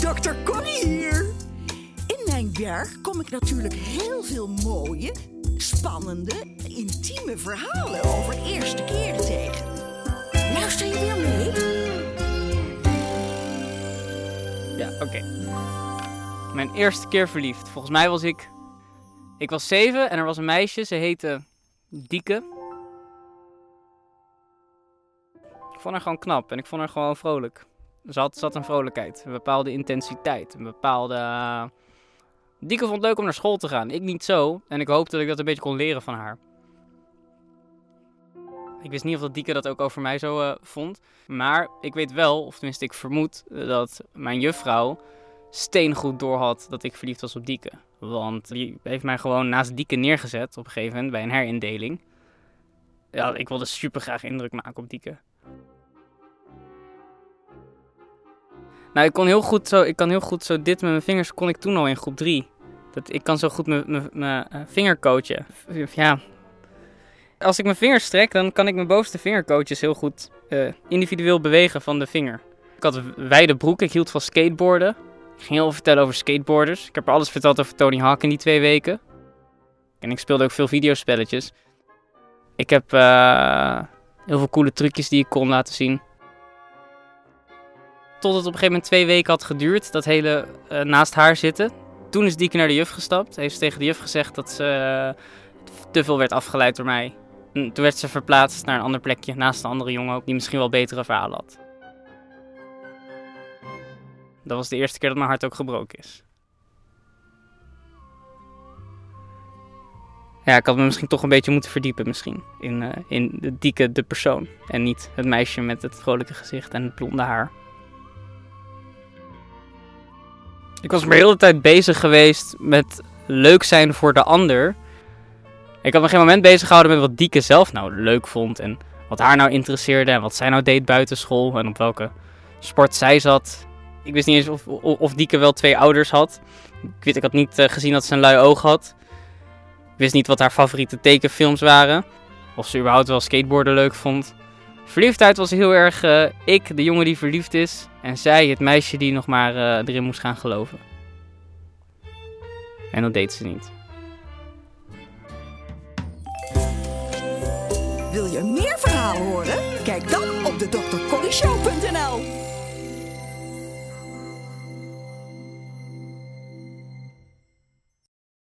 dokter Connie hier. In mijn werk kom ik natuurlijk heel veel mooie, spannende, intieme verhalen over eerste keren tegen. Luister je weer mee? Ja, oké. Mijn eerste keer verliefd. Volgens mij was ik. Ik was zeven en er was een meisje, ze heette Dieke. Ik vond haar gewoon knap en ik vond haar gewoon vrolijk. Ze had een vrolijkheid, een bepaalde intensiteit, een bepaalde... eh, Dieke vond het leuk om naar school te gaan, ik niet zo. En ik hoopte dat ik dat een beetje kon leren van haar. Ik wist niet of dat Dieke dat ook over mij zo eh, vond. Maar ik weet wel, of tenminste ik vermoed, dat mijn juffrouw steengoed doorhad dat ik verliefd was op Dieke. Want die heeft mij gewoon naast Dieke neergezet op een gegeven moment bij een herindeling. Ja, ik wilde super graag indruk maken op Dieke. Nou, ik kon heel goed zo, ik kan heel goed zo dit met mijn vingers kon ik toen al in groep 3. Dat, ik kan zo goed mijn- eh, vinger coachen. Ja. Als ik mijn vingers strek, dan kan ik mijn bovenste vingercoaches heel goed eh, individueel bewegen van de vinger. Ik had wijde broek, ik hield van skateboarden. Ik ging heel veel vertellen over skateboarders. Ik heb alles verteld over Tony Hawk in die twee weken. En ik speelde ook veel videospelletjes. Ik heb eh, heel veel coole trucjes die ik kon laten zien. Tot het op een gegeven moment twee weken had geduurd, dat hele eh, naast haar zitten. Toen is Dieke naar de juf gestapt. Heeft ze tegen de juf gezegd dat ze eh, te veel werd afgeleid door mij. En toen werd ze verplaatst naar een ander plekje, naast een andere jongen ook, die misschien wel betere verhalen had. Dat was de eerste keer dat mijn hart ook gebroken is. Ja, ik had me misschien toch een beetje moeten verdiepen misschien. In, eh, in Dieke, de persoon. En niet het meisje met het vrolijke gezicht en het blonde haar. Ik was maar de hele tijd bezig geweest met leuk zijn voor de ander. Ik had me geen moment bezig gehouden met wat Dieke zelf nou leuk vond. En wat haar nou interesseerde. En wat zij nou deed buiten school. En op welke sport zij zat. Ik wist niet eens of, of, of Dieke wel twee ouders had. Ik, weet, ik had niet eh, gezien dat ze een lui oog had. Ik wist niet wat haar favoriete tekenfilms waren. Of ze überhaupt wel skateboarden leuk vond. Verliefdheid was heel erg eh, ik, de jongen die verliefd is. En zij, het meisje die nog maar eh, erin moest gaan geloven. En dat deed ze niet. Wil je meer verhalen horen? Kijk dan op de.